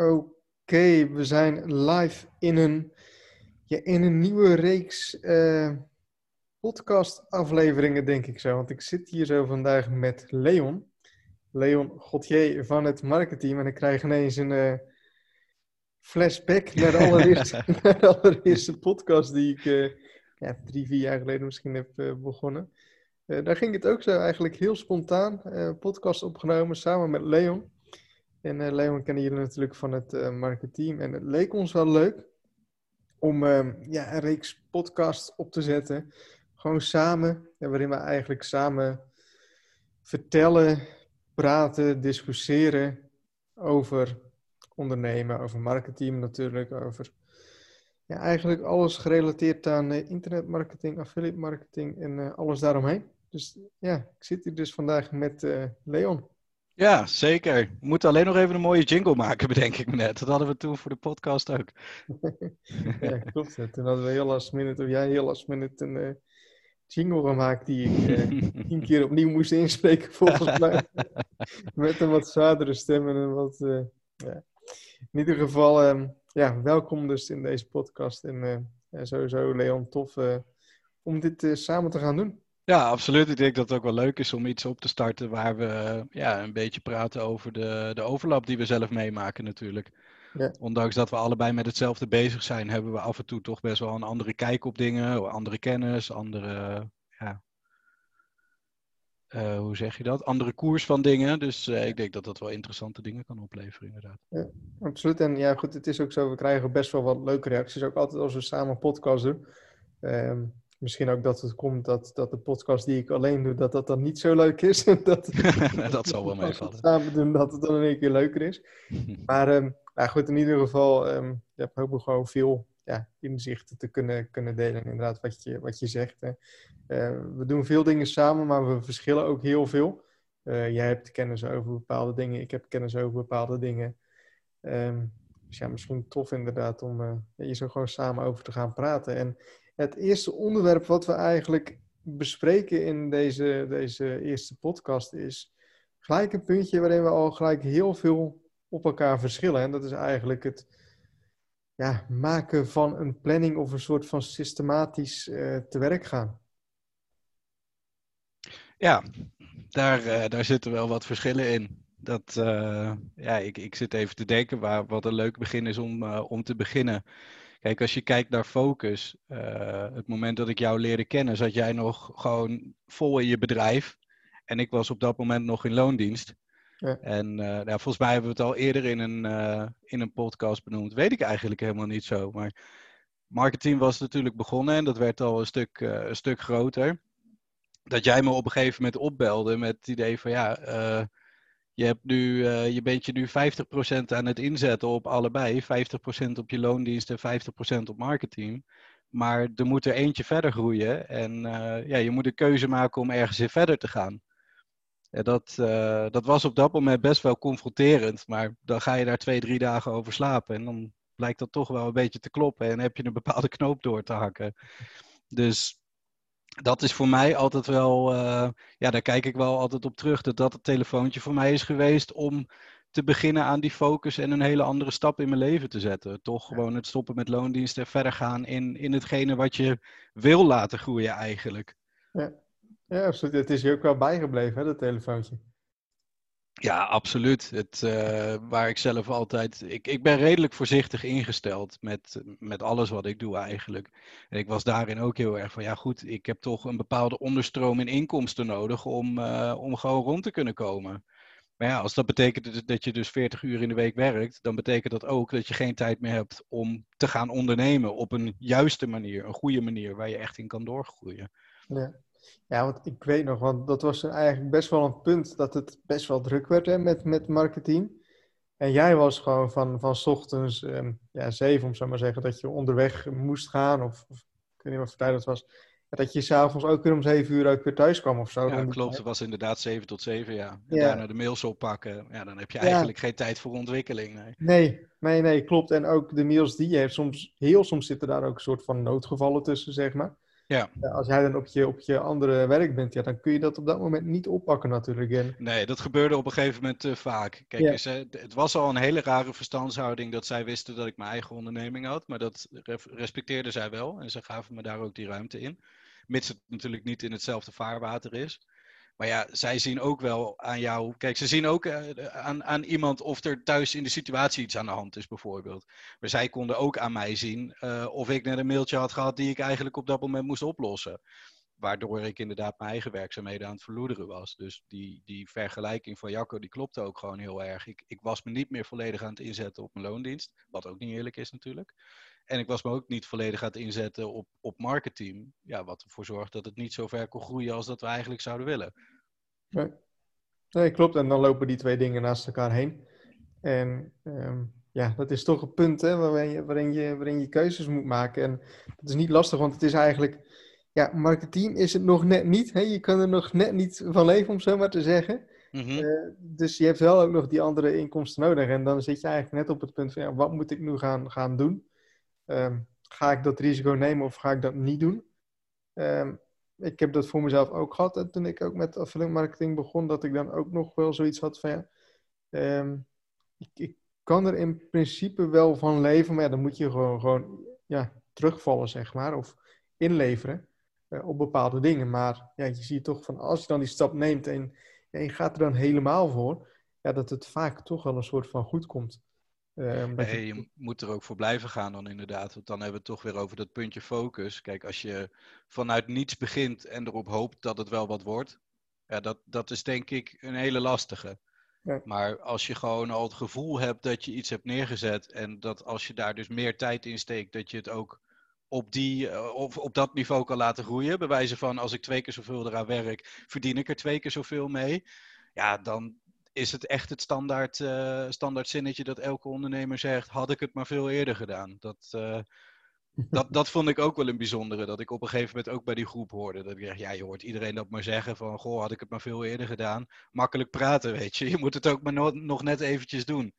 Oké, we zijn live in een, ja, in een nieuwe reeks uh, podcast-afleveringen, denk ik zo. Want ik zit hier zo vandaag met Leon. Leon Godje van het marketing. En ik krijg ineens een uh, flashback naar de, allereerste, naar de allereerste podcast die ik uh, ja, drie, vier jaar geleden misschien heb begonnen. daar ging het ook zo eigenlijk heel spontaan. podcast opgenomen samen met Leon. En uh, Leon kennen jullie natuurlijk van het uh, marketing. En het leek ons wel leuk om uh, ja, een reeks podcasts op te zetten. Gewoon samen, waarin we eigenlijk samen vertellen, praten, discussiëren over ondernemen, over marketing natuurlijk, over ja, eigenlijk alles gerelateerd aan internetmarketing, affiliate marketing en alles daaromheen. Dus ja, ik zit hier dus vandaag met Leon. Ja, zeker. We moeten alleen nog even een mooie jingle maken, bedenk ik me net. Dat hadden we toen voor de podcast ook. ja, klopt. Toen hadden we heel last minute, of jij heel last minute een uh, jingle gemaakt die ik uh, tien keer opnieuw moest inspreken, volgens mij. Met een wat zwaardere stem en een wat... Uh, ja. In ieder geval, um, ja, welkom dus in deze podcast. En sowieso, Leon, tof om dit samen te gaan doen. Ja, absoluut. Ik denk dat het ook wel leuk is om iets op te starten waar we ja, een beetje praten over de, de overlap die we zelf meemaken natuurlijk. Ja. Ondanks dat we allebei met hetzelfde bezig zijn, hebben we af en toe toch best wel een andere kijk op dingen, andere kennis, andere, ja, uh, hoe zeg je dat? Andere koers van dingen. Dus uh, ik denk dat dat wel interessante dingen kan opleveren, inderdaad. Ja, absoluut. En ja, goed, het is ook zo, we krijgen best wel wat leuke reacties, ook altijd als we samen podcast doen. Um, misschien ook dat het komt dat, dat de podcast die ik alleen doe, dat dat dan niet zo leuk is. dat, dat zal wel meevallen. Samen doen, dat het dan in één keer leuker is. maar um, nou goed, in ieder geval, um, je hebt ook gewoon veel ja, inzichten te kunnen, kunnen delen. Inderdaad, wat je, wat je zegt. Hè. Uh, we doen veel dingen samen, maar we verschillen ook heel veel. Uh, jij hebt kennis over bepaalde dingen, ik heb kennis over bepaalde dingen. Um, dus ja, misschien tof inderdaad om uh, hier zo gewoon samen over te gaan praten. En het eerste onderwerp wat we eigenlijk bespreken in deze, deze eerste podcast is gelijk een puntje waarin we al gelijk heel veel op elkaar verschillen. En dat is eigenlijk het ja, maken van een planning of een soort van systematisch uh, te werk gaan. Ja, daar, uh, daar zitten wel wat verschillen in. Dat, uh, ja, ik, ik zit even te denken waar, wat een leuk begin is om, om te beginnen. Kijk, als je kijkt naar focus, uh, het moment dat ik jou leerde kennen, zat jij nog gewoon vol in je bedrijf. En ik was op dat moment nog in loondienst. Ja. En uh, nou, volgens mij hebben we het al eerder in een, uh, in een podcast benoemd. Weet ik eigenlijk helemaal niet zo. Maar marketing was natuurlijk begonnen en dat werd al een stuk, een stuk groter. Dat jij me op een gegeven moment opbelde met het idee van ja, je, hebt nu, uh, je bent je nu 50% aan het inzetten op allebei. 50% op je loondienst en 50% op marketing. Maar er moet er eentje verder groeien. En uh, ja, je moet een keuze maken om ergens in verder te gaan. Ja, dat, uh, dat was op dat moment best wel confronterend. Maar dan ga je daar twee, drie dagen over slapen. En dan blijkt dat toch wel een beetje te kloppen. En heb je een bepaalde knoop door te hakken. Dus dat is voor mij altijd wel, uh, ja, daar kijk ik wel altijd op terug. Dat dat het telefoontje voor mij is geweest om te beginnen aan die focus en een hele andere stap in mijn leven te zetten. Toch gewoon het stoppen met loondiensten en verder gaan in, in hetgene wat je wil laten groeien eigenlijk. Ja, ja absoluut. Het is je ook wel bijgebleven, hè, dat telefoontje. Ja, absoluut. Het, uh, waar ik zelf altijd. Ik, ik ben redelijk voorzichtig ingesteld met, met alles wat ik doe eigenlijk. En ik was daarin ook heel erg van ja, goed, ik heb toch een bepaalde onderstroom in inkomsten nodig om, uh, om gewoon rond te kunnen komen. Maar ja, als dat betekent dat je dus 40 uur in de week werkt, dan betekent dat ook dat je geen tijd meer hebt om te gaan ondernemen op een juiste manier, een goede manier waar je echt in kan doorgroeien. Ja. Ja, want ik weet nog, want dat was eigenlijk best wel een punt dat het best wel druk werd hè, met, met marketing. En jij was gewoon van, van s ochtends um, ja, zeven, om zo maar zeggen, dat je onderweg moest gaan. Of, of ik weet niet wat voor tijd dat was. Dat je s'avonds ook weer om zeven uur ook weer thuis kwam of zo. Ja, klopt. Het was inderdaad zeven tot zeven, ja. En ja. daarna de mails oppakken. Ja, dan heb je eigenlijk ja. geen tijd voor ontwikkeling. Nee. nee. nee, nee, klopt. En ook de mails die je hebt, soms, heel soms zitten daar ook een soort van noodgevallen tussen, zeg maar. Ja. als jij dan op je, op je andere werk bent, ja, dan kun je dat op dat moment niet oppakken natuurlijk. En... Nee, dat gebeurde op een gegeven moment uh, vaak. Kijk, Ja. eens, eh, het was al een hele rare verstandshouding dat zij wisten dat ik mijn eigen onderneming had. Maar dat re- respecteerden zij wel. En ze gaven me daar ook die ruimte in. Mits het natuurlijk niet in hetzelfde vaarwater is. Maar ja, zij zien ook wel aan jou. Kijk, ze zien ook eh, aan, aan iemand of er thuis in de situatie iets aan de hand is, bijvoorbeeld. Maar zij konden ook aan mij zien eh, of ik net een mailtje had gehad die ik eigenlijk op dat moment moest oplossen. Waardoor ik inderdaad mijn eigen werkzaamheden aan het verloederen was. Dus die, die vergelijking van Jacco, die klopte ook gewoon heel erg. Ik, ik was me niet meer volledig aan het inzetten op mijn loondienst. Wat ook niet eerlijk is natuurlijk. En ik was me ook niet volledig aan het inzetten op, op marketing. Ja, wat ervoor zorgt dat het niet zo ver kon groeien als dat we eigenlijk zouden willen. Nee. nee, klopt. En dan lopen die twee dingen naast elkaar heen. En ehm, ja, dat is toch een punt hè, waarin, je, waarin, je, waarin je keuzes moet maken. En dat is niet lastig, want het is eigenlijk... Ja, marketing is het nog net niet. Hè? Je kan er nog net niet van leven, om zo maar te zeggen. Mhm. Eh, dus je hebt wel ook nog die andere inkomsten nodig. En dan zit je eigenlijk net op het punt van, ja, wat moet ik nu gaan, gaan doen? Ehm, ga ik dat risico nemen of ga ik dat niet doen? Ehm, ik heb dat voor mezelf ook gehad. En toen ik ook met affiliate marketing begon, dat ik dan ook nog wel zoiets had van, ehm, ik, kan er in principe wel van leven, maar dan moet je gewoon, gewoon ja, terugvallen, zeg maar, of inleveren eh, op bepaalde dingen. Maar ja, je ziet toch van, als je dan die stap neemt en, en je gaat er dan helemaal voor, ja, dat het vaak toch wel een soort van goed komt. Dat je- moet er ook voor blijven gaan dan inderdaad. Want dan hebben we het toch weer over dat puntje focus. Kijk, als je vanuit niets begint en erop hoopt dat het wel wat wordt. Ja, dat, dat is denk ik een hele lastige. Ja. Maar als je gewoon al het gevoel hebt dat je iets hebt neergezet. En dat als je daar dus meer tijd in steekt, dat je het ook op, die, eh, of op dat niveau kan laten groeien. Bij wijze van als ik twee keer zoveel eraan werk, verdien ik er twee keer zoveel mee. Ja, dan, is het echt het standaard, eh, standaard zinnetje dat elke ondernemer zegt: had ik het maar veel eerder gedaan. Dat, eh, dat, dat vond ik ook wel een bijzondere. Dat ik op een gegeven moment ook bij die groep hoorde. Dat ik dacht, ja, je hoort iedereen dat maar zeggen van, goh, had ik het maar veel eerder gedaan. Makkelijk praten, weet je. Je moet het ook maar no- nog net eventjes doen.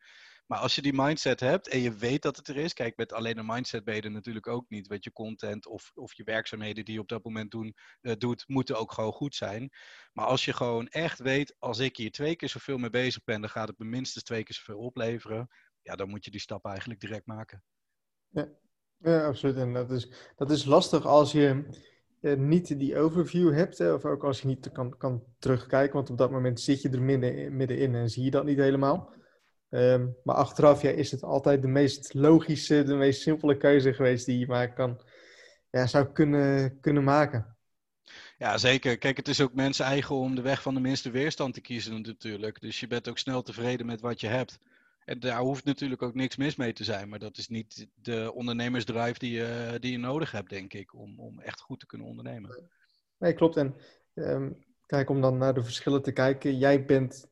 Maar als je die mindset hebt en je weet dat het er is, kijk, met alleen een mindset ben je natuurlijk ook niet. Want je content of, of je werkzaamheden die je op dat moment doen, eh, doet, moeten ook gewoon goed zijn. Maar als je gewoon echt weet, als ik hier twee keer zoveel mee bezig ben, dan gaat het me minstens twee keer zoveel opleveren. Ja, dan moet je die stap eigenlijk direct maken. Ja, absoluut. En dat is, dat is lastig als je eh, niet die overview hebt, of ook als je niet kan, kan terugkijken, want op dat moment zit je er midden, middenin en zie je dat niet helemaal. Ehm, maar achteraf ja, is het altijd de meest logische, de meest simpele keuze geweest die je maar kan, ja, zou kunnen, kunnen maken. Ja, zeker. Kijk, het is ook mensen eigen om de weg van de minste weerstand te kiezen natuurlijk. Dus je bent ook snel tevreden met wat je hebt. En daar hoeft natuurlijk ook niks mis mee te zijn. Maar dat is niet de ondernemersdrive die je, die je nodig hebt, denk ik, om, om echt goed te kunnen ondernemen. Nee, klopt. En ehm, kijk, om dan naar de verschillen te kijken. Jij bent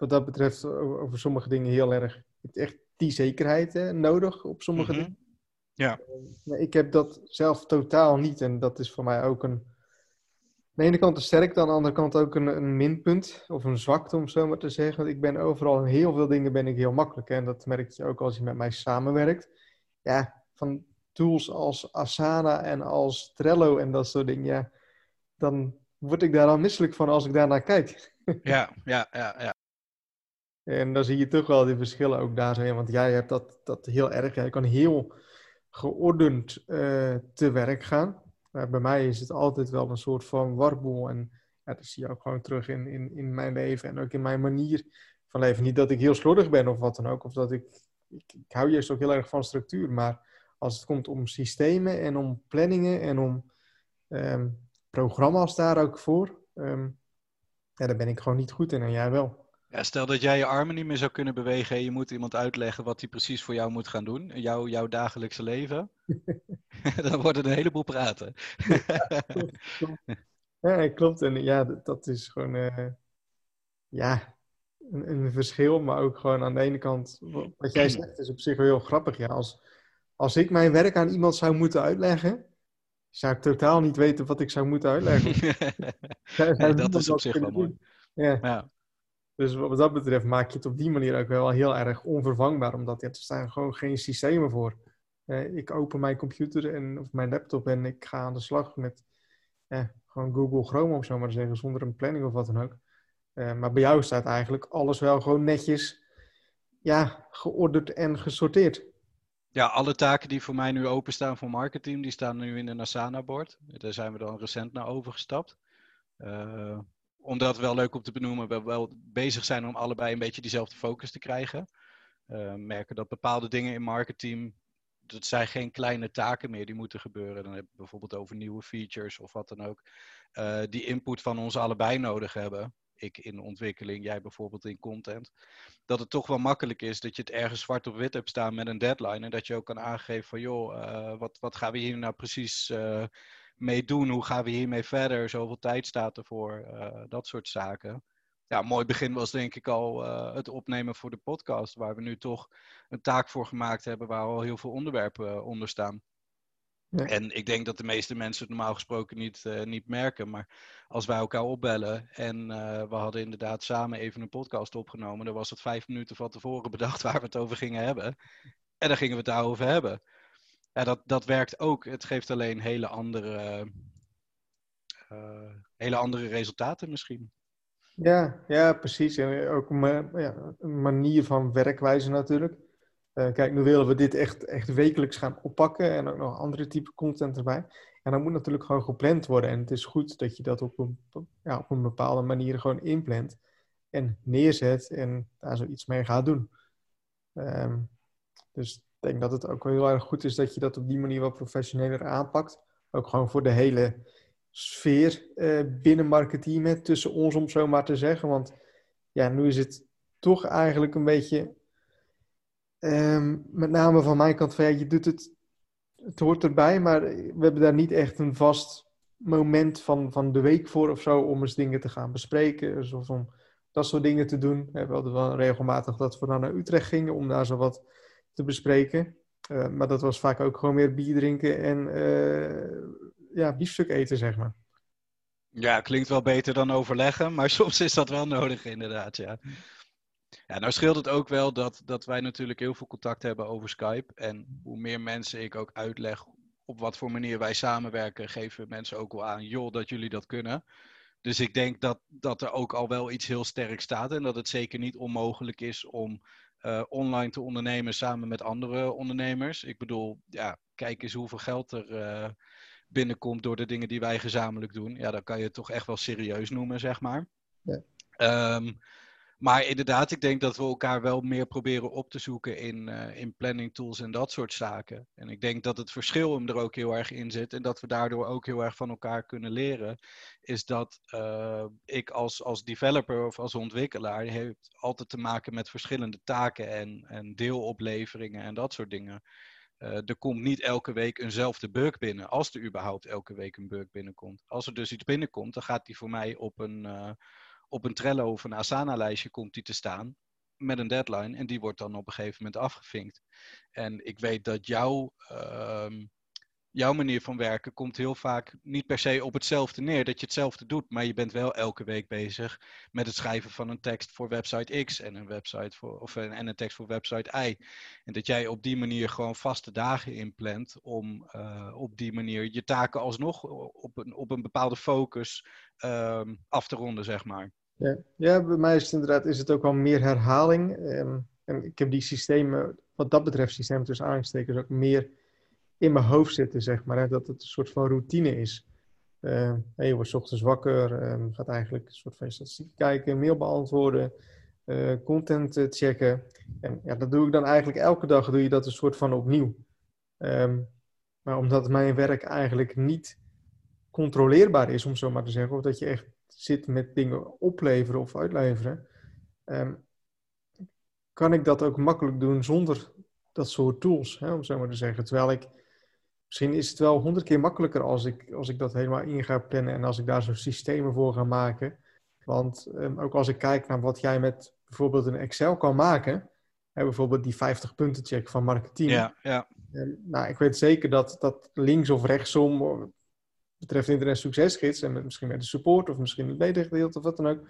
wat dat betreft o- over sommige dingen heel erg... Je hebt echt die zekerheid hè, nodig op sommige Mhm. dingen. Ja. Maar ik heb dat zelf totaal niet. En dat is voor mij ook een... Aan de ene kant een sterkte, aan de andere kant ook een, een minpunt. Of een zwakte, om zo maar te zeggen. Want ik ben overal in heel veel dingen ben ik heel makkelijk. hè. En dat merk je ook als je met mij samenwerkt. Ja, van tools als Asana en als Trello en dat soort dingen. Ja, dan word ik daar al misselijk van als ik daarnaar kijk. Ja, ja, ja, ja. En dan zie je toch wel die verschillen ook daar zijn. Want jij hebt dat, dat heel erg. Jij kan heel geordend eh, te werk gaan. Maar bij mij is het altijd wel een soort van warboel. En ja, dat zie je ook gewoon terug in, in, in mijn leven en ook in mijn manier van leven. Niet dat ik heel slordig ben of wat dan ook. Of dat ik, ik, ik hou juist ook heel erg van structuur. Maar als het komt om systemen en om planningen en om ehm, programma's daar ook voor. ehm, ja, daar ben ik gewoon niet goed in en jij wel. Ja, stel dat jij je armen niet meer zou kunnen bewegen en je moet iemand uitleggen wat hij precies voor jou moet gaan doen, jouw, jouw dagelijkse leven, dan wordt het een heleboel praten. Ja, klopt. En ja, dat, is gewoon eh, ja, een, een verschil. Maar ook gewoon aan de ene kant, wa- wat jij zegt, is op zich wel heel grappig. Ja, als, als ik mijn werk aan iemand zou moeten uitleggen, zou ik totaal niet weten wat ik zou moeten uitleggen. Nee, dat is op zich wel mooi. Ja, Ja, dus wat dat betreft maak je het op die manier ook wel heel erg onvervangbaar. Omdat er staan gewoon geen systemen voor. Eh, ik open mijn computer en, of mijn laptop en ik ga aan de slag met gewoon Google Chrome of zo maar zeggen, zonder een planning of wat dan ook. Eh, maar bij jou staat eigenlijk alles wel gewoon netjes ja, georderd en gesorteerd. Ja, alle taken die voor mij nu openstaan voor marketing, die staan nu in een Asana-bord. Daar zijn we dan recent naar overgestapt. Uh, omdat wel leuk om te benoemen, we wel bezig zijn om allebei een beetje diezelfde focus te krijgen. Uh, merken dat bepaalde dingen in marketing, dat zijn geen kleine taken meer die moeten gebeuren. Dan heb je bijvoorbeeld over nieuwe features of wat dan ook. Uh, die input van ons allebei nodig hebben ik in ontwikkeling, jij bijvoorbeeld in content, dat het toch wel makkelijk is dat je het ergens zwart op wit hebt staan met een deadline en dat je ook kan aangeven van joh, uh, wat, wat gaan we hier nou precies mee doen? Hoe gaan we hiermee verder? Zoveel tijd staat ervoor, uh, dat soort zaken. Ja, een mooi begin was denk ik al het opnemen voor de podcast, waar we nu toch een taak voor gemaakt hebben waar al heel veel onderwerpen onder staan. En ik denk dat de meeste mensen het normaal gesproken niet, uh, niet merken. Maar als wij elkaar opbellen en uh, we hadden inderdaad samen even een podcast opgenomen, dan was het vijf minuten van tevoren bedacht waar we het over gingen hebben. En dan gingen we het daarover hebben. Ja, dat, dat werkt ook. Het geeft alleen hele andere, uh, hele andere resultaten misschien. Ja, ja, precies. En ook een, ja, een manier van werkwijze natuurlijk. Uh, kijk, nu willen we dit echt, echt wekelijks gaan oppakken en ook nog andere type content erbij. En dat moet natuurlijk gewoon gepland worden. En het is goed dat je dat op een, ja, op een bepaalde manier gewoon inplant en neerzet en daar zoiets mee gaat doen. Um, dus denk dat het ook wel heel erg goed is dat je dat op die manier wat professioneler aanpakt. Ook gewoon voor de hele sfeer uh, binnen marketing, tussen ons om zo maar te zeggen. Want ja, nu is het toch eigenlijk een beetje Um, met name van mijn kant van ja, je doet het, het hoort erbij, maar we hebben daar niet echt een vast moment van, van de week voor of zo om eens dingen te gaan bespreken. Dus of om dat soort dingen te doen. We hadden wel regelmatig dat we dan naar Utrecht gingen om daar zo wat te bespreken. Uh, maar dat was vaak ook gewoon meer bier drinken en uh, ja, biefstuk eten, zeg maar. Ja, klinkt wel beter dan overleggen, maar soms is dat wel nodig inderdaad, ja. Ja, nou scheelt het ook wel dat, dat wij natuurlijk heel veel contact hebben over Skype. En hoe meer mensen ik ook uitleg op wat voor manier wij samenwerken, geven mensen ook wel aan, joh, dat jullie dat kunnen. Dus ik denk dat, dat er ook al wel iets heel sterk staat en dat het zeker niet onmogelijk is om uh, online te ondernemen samen met andere ondernemers. Ik bedoel, ja, kijk eens hoeveel geld er uh, binnenkomt door de dingen die wij gezamenlijk doen. Ja, dan kan je het toch echt wel serieus noemen, zeg maar. Ja. Um, maar inderdaad, ik denk dat we elkaar wel meer proberen op te zoeken in, uh, in planning tools en dat soort zaken. En ik denk dat het verschil hem er ook heel erg in zit en dat we daardoor ook heel erg van elkaar kunnen leren, is dat uh, ik als, als developer of als ontwikkelaar heeft altijd te maken met verschillende taken en, en deelopleveringen en dat soort dingen. Uh, er komt niet elke week eenzelfde bug binnen, als er überhaupt elke week een bug binnenkomt. Als er dus iets binnenkomt, dan gaat die voor mij op een op een Trello of een Asana-lijstje komt die te staan met een deadline en die wordt dan op een gegeven moment afgevinkt. En ik weet dat jouw, uh, jouw manier van werken komt heel vaak niet per se op hetzelfde neer, dat je hetzelfde doet, maar je bent wel elke week bezig met het schrijven van een tekst voor website X en een website voor, of een, en een tekst voor website Y. En dat jij op die manier gewoon vaste dagen inplant om uh, op die manier je taken alsnog op een, op een bepaalde focus uh, af te ronden, zeg maar. Ja. ja, bij mij is het inderdaad is het ook wel meer herhaling. Um, en ik heb die systemen, wat dat betreft, systemen tussen aanstekers, ook meer in mijn hoofd zitten, zeg maar. Dat het een soort van routine is. Uh, je wordt ochtends wakker, um, gaat eigenlijk een soort van statistiek kijken, mail beantwoorden, uh, content uh, checken. En ja, dat doe ik dan eigenlijk elke dag, doe je dat een soort van opnieuw. Maar omdat mijn werk eigenlijk niet controleerbaar is, om zo maar te zeggen, of dat je echt zit met dingen opleveren of uitleveren, um, kan ik dat ook makkelijk doen zonder dat soort tools, hè, om zo maar te zeggen. Terwijl ik, misschien is het wel honderd keer makkelijker als ik, als ik dat helemaal in ga plannen en als ik daar zo'n systemen voor ga maken. Want um, ook als ik kijk naar wat jij met bijvoorbeeld een Excel kan maken, hè, bijvoorbeeld die 50 punten check van marketing. Ja, ja. Um, nou, ik weet zeker dat, dat links of rechtsom betreft internet succesgids en met, misschien met de support of misschien het ledengedeelte of wat dan ook,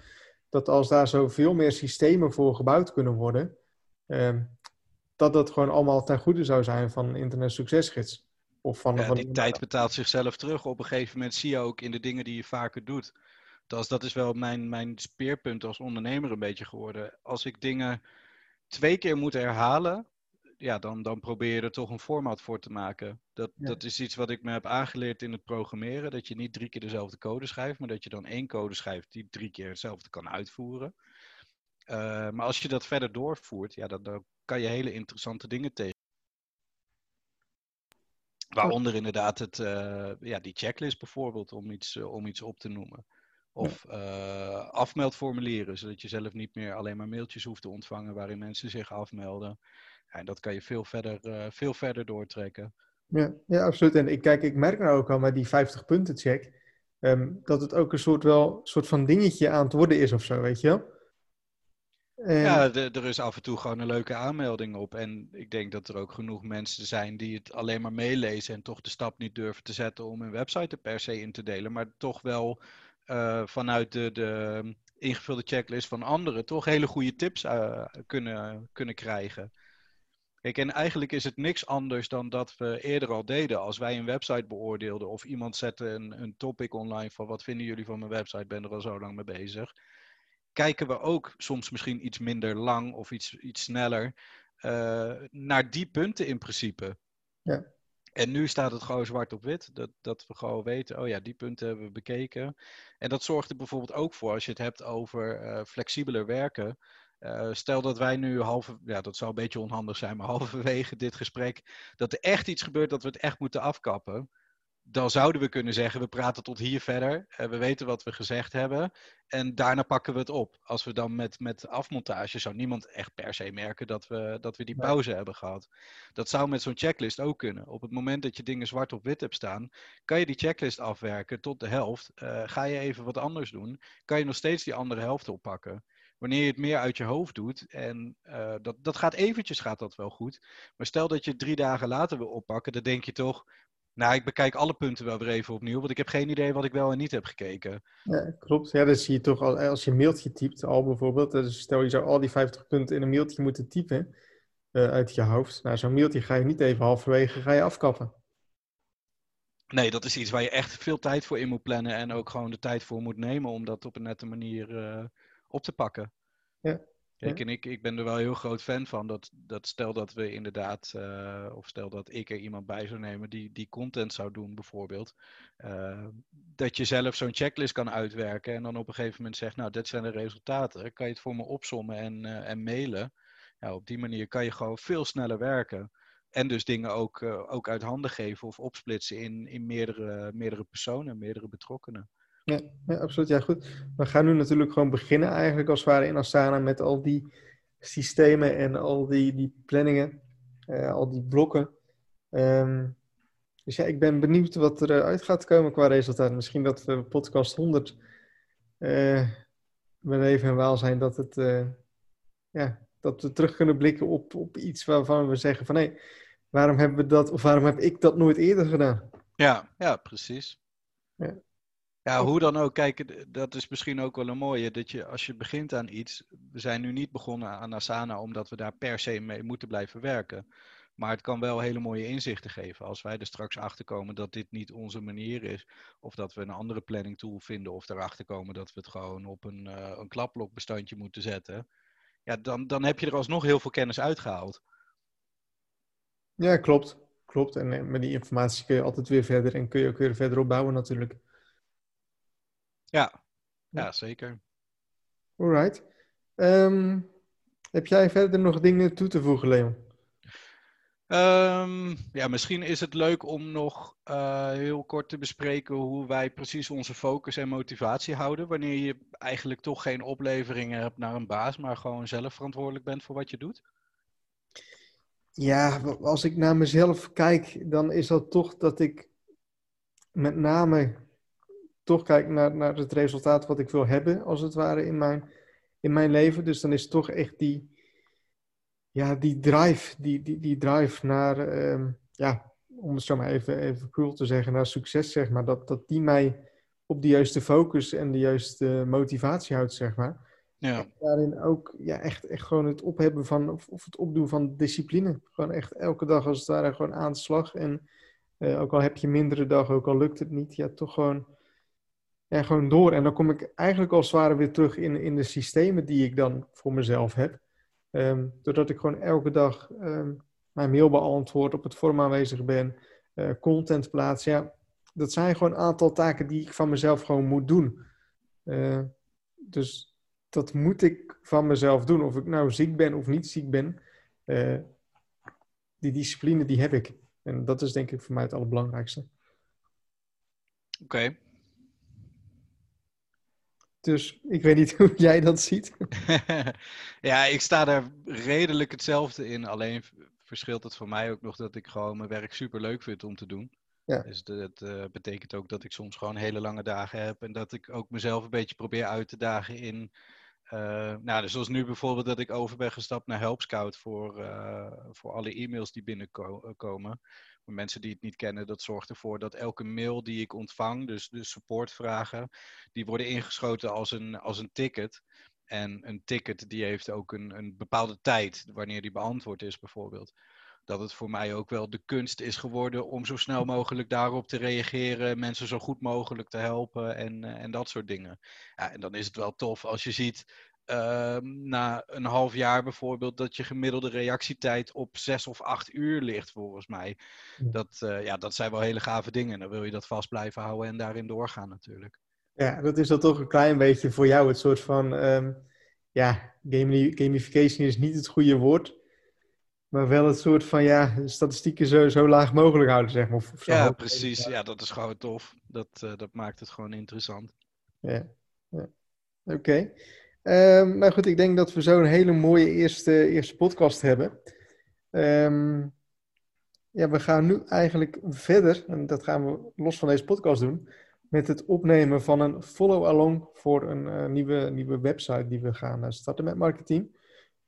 dat als daar zo veel meer systemen voor gebouwd kunnen worden, eh, dat dat gewoon allemaal ten goede zou zijn van internet succesgids. Of van, Ja, van die tijd betaalt zichzelf terug. Op een gegeven moment zie je ook in de dingen die je vaker doet. Dat is, dat is wel mijn, mijn speerpunt als ondernemer een beetje geworden. Als ik dingen twee keer moet herhalen, ja, dan, dan probeer je er toch een format voor te maken. Dat, Ja. dat is iets wat ik me heb aangeleerd in het programmeren. Dat je niet drie keer dezelfde code schrijft, maar dat je dan één code schrijft die drie keer hetzelfde kan uitvoeren. Eh, maar als je dat verder doorvoert, ja, dan, dan kan je hele interessante dingen tegen. Waaronder inderdaad het, eh, ja, die checklist bijvoorbeeld, om iets, eh, om iets op te noemen. Of eh, afmeldformulieren, zodat je zelf niet meer alleen maar mailtjes hoeft te ontvangen waarin mensen zich afmelden. Ja, en dat kan je veel verder, eh, veel verder doortrekken. Ja, ja, absoluut. En ik, kijk, ik merk nou ook al met die 50 punten check, ehm, dat het ook een soort, wel, soort van dingetje aan het worden is of zo, weet je wel? En, Ja, de- er is af en toe gewoon een leuke aanmelding op. En ik denk dat er ook genoeg mensen zijn die het alleen maar meelezen en toch de stap niet durven te zetten om hun website er per se in te delen. Maar toch wel eh, vanuit de, de ingevulde checklist van anderen toch hele goede tips eh, kunnen, kunnen krijgen. Kijk, en eigenlijk is het niks anders dan dat we eerder al deden. Als wij een website beoordeelden of iemand zette een, een topic online van wat vinden jullie van mijn website, ben er al zo lang mee bezig. Kijken we ook soms misschien iets minder lang of iets, iets sneller eh, naar die punten in principe. Ja. En nu staat het gewoon zwart op wit. Dat, dat we gewoon weten, oh ja, die punten hebben we bekeken. En dat zorgt er bijvoorbeeld ook voor als je het hebt over eh, flexibeler werken. Eh, stel dat wij nu halve, ja, dat zou een beetje onhandig zijn, maar halverwege dit gesprek, dat er echt iets gebeurt dat we het echt moeten afkappen. Dan zouden we kunnen zeggen, we praten tot hier verder. eh, we weten wat we gezegd hebben. En daarna pakken we het op. Als we dan met, met afmontage, zou niemand echt per se merken dat we, dat we die pauze hebben gehad. Dat zou met zo'n checklist ook kunnen. Op het moment dat je dingen zwart op wit hebt staan, kan je die checklist afwerken tot de helft. Eh, ga je even wat anders doen, kan je nog steeds die andere helft oppakken. Wanneer je het meer uit je hoofd doet, en eh, dat, dat gaat eventjes gaat dat wel goed. Maar stel dat je het drie dagen later wil oppakken, dan denk je toch, nou ik bekijk alle punten wel weer even opnieuw, want ik heb geen idee wat ik wel en niet heb gekeken. Ja, klopt. Ja, dat zie je toch al als je een mailtje typt, al bijvoorbeeld. Dus stel je zou al die 50 punten in een mailtje moeten typen eh, uit je hoofd. Nou, zo'n mailtje ga je niet even halverwege ga je afkappen. Nee, dat is iets waar je echt veel tijd voor in moet plannen en ook gewoon de tijd voor moet nemen om dat op een nette manier eh, op te pakken. Ja, Kijk, en ik, ik ben er wel heel groot fan van dat, dat stel dat we inderdaad, eh, of stel dat ik er iemand bij zou nemen die, die content zou doen bijvoorbeeld, eh, dat je zelf zo'n checklist kan uitwerken en dan op een gegeven moment zegt, nou, dit zijn de resultaten, kan je het voor me opsommen en, eh, en mailen. Ja, op die manier kan je gewoon veel sneller werken. En dus dingen ook, ook uit handen geven of opsplitsen in, in meerdere, meerdere personen, meerdere betrokkenen. Ja, ja, absoluut. Ja, goed. We gaan nu natuurlijk gewoon beginnen eigenlijk als het ware in Asana met al die systemen en al die, die planningen, eh, al die blokken. Ehm, dus ja, ik ben benieuwd wat er uit gaat komen qua resultaat. Misschien dat we podcast 100 eh met even en waal zijn dat het eh, ja, dat we terug kunnen blikken op, op iets waarvan we zeggen van hé, waarom hebben we dat of waarom heb ik dat nooit eerder gedaan? Ja, ja, precies. Ja. Ja, hoe dan ook, kijk, dat is misschien ook wel een mooie, dat je als je begint aan iets, we zijn nu niet begonnen aan Asana omdat we daar per se mee moeten blijven werken. Maar het kan wel hele mooie inzichten geven. Als wij er straks achter komen dat dit niet onze manier is, of dat we een andere planning tool vinden, of erachter komen dat we het gewoon op een, eh een klapblokbestandje moeten zetten. Ja, dan, dan heb je er alsnog heel veel kennis uitgehaald. Ja, klopt. Klopt. En eh, met die informatie kun je altijd weer verder en kun je ook weer verder opbouwen natuurlijk. Ja, Ja. zeker. Alright. Ehm, heb jij verder nog dingen toe te voegen, Leon? Ehm, ja, misschien is het leuk om nog eh, heel kort te bespreken hoe wij precies onze focus en motivatie houden. Wanneer je eigenlijk toch geen opleveringen hebt naar een baas, maar gewoon zelf verantwoordelijk bent voor wat je doet. Ja, als ik naar mezelf kijk, dan is dat toch dat ik met name toch kijk naar, naar het resultaat wat ik wil hebben, als het ware, in mijn, in mijn leven. Dus dan is het toch echt die, ja, die drive, die, die, die drive naar, ehm, ja, om het zo maar even, even cruel te zeggen, naar succes, zeg maar. Dat, dat die mij op de juiste focus en de juiste motivatie houdt, zeg maar. Ja, daarin ook ja, echt, echt gewoon het ophebben van, of, of het opdoen van discipline. Gewoon echt elke dag als het ware gewoon aan de slag. En Eh, ook al heb je mindere dag, ook al lukt het niet, ja, toch gewoon, ja, gewoon door. En dan kom ik eigenlijk als het ware weer terug in, in de systemen die ik dan voor mezelf heb. Ehm, doordat ik gewoon elke dag um, mijn mail beantwoord, op het forum aanwezig ben, uh, content plaats. Ja, dat zijn gewoon een aantal taken die ik van mezelf gewoon moet doen. Uh, dus dat moet ik van mezelf doen. Of ik nou ziek ben of niet ziek ben. Uh, die discipline, die heb ik. En dat is denk ik voor mij het allerbelangrijkste. Oké. Dus ik weet niet hoe jij dat ziet. ja, ik sta daar redelijk hetzelfde in. Alleen verschilt het voor mij ook nog dat ik gewoon mijn werk super leuk vind om te doen. Ja. Dus dat uh, betekent ook dat ik soms gewoon hele lange dagen heb. En dat ik ook mezelf een beetje probeer uit te dagen in. Uh, nou, dus zoals nu bijvoorbeeld dat ik over ben gestapt naar HelpScout voor, uh, voor alle e-mails die binnenkomen. Voor mensen die het niet kennen, dat zorgt ervoor dat elke mail die ik ontvang, dus de supportvragen, die worden ingeschoten als een, als een ticket. En een ticket die heeft ook een, een bepaalde tijd wanneer die beantwoord is bijvoorbeeld dat het voor mij ook wel de kunst is geworden om zo snel mogelijk daarop te reageren, mensen zo goed mogelijk te helpen en, uh, en dat soort dingen. Ja, en dan is het wel tof als je ziet uh, na een half jaar bijvoorbeeld dat je gemiddelde reactietijd op zes of acht uur ligt, volgens mij. Dat, uh, ja, dat zijn wel hele gave dingen. Dan wil je dat vast blijven houden en daarin doorgaan natuurlijk. Ja, dat is dan toch een klein beetje voor jou het soort van, um, ja, gamification is niet het goede woord. Maar wel het soort van, ja, statistieken zo, zo laag mogelijk houden, zeg maar. Of, of ja, precies. Ja, dat is gewoon tof. Dat, uh, dat maakt het gewoon interessant. Ja, ja. oké. Okay. Um, nou goed, ik denk dat we zo een hele mooie eerste, eerste podcast hebben. Um, ja, we gaan nu eigenlijk verder, en dat gaan we los van deze podcast doen, met het opnemen van een follow-along voor een uh, nieuwe, nieuwe website die we gaan uh, starten met Marketing.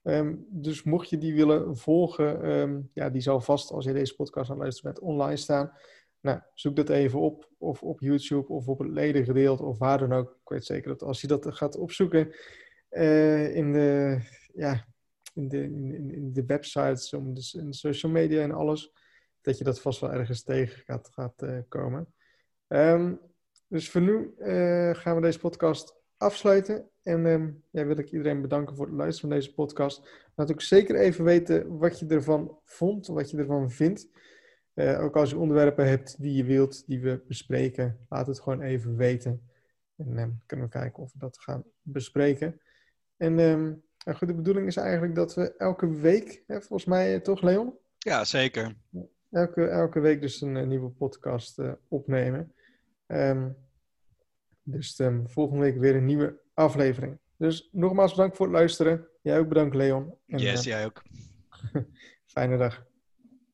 Um, dus mocht je die willen volgen, ja, die zal vast als je deze podcast aan luistert bent online staan. Nou, zoek dat even op, of op YouTube of op het ledengedeelte of waar dan ook. Ik weet zeker dat als je dat gaat opzoeken uh, in, de, ja, in, de, in, in de websites, om de, in social media en alles, dat je dat vast wel ergens tegen gaat, gaat uh, komen. Um, dus voor nu uh, gaan we deze podcast afsluiten. En um, ja, wil ik iedereen bedanken voor het luisteren van deze podcast. Laat ook zeker even weten wat je ervan vond, wat je ervan vindt. Uh, ook als je onderwerpen hebt die je wilt, die we bespreken, laat het gewoon even weten. En um, kunnen we kijken of we dat gaan bespreken. En um, goed, de bedoeling is eigenlijk dat we elke week, hè, volgens mij toch Leon? Ja, zeker. Elke, elke week dus een, een nieuwe podcast uh, opnemen. dus volgende week weer een nieuwe aflevering. Dus nogmaals bedankt voor het luisteren. Jij ook bedankt, Leon. En, yes, jij ook. fijne dag.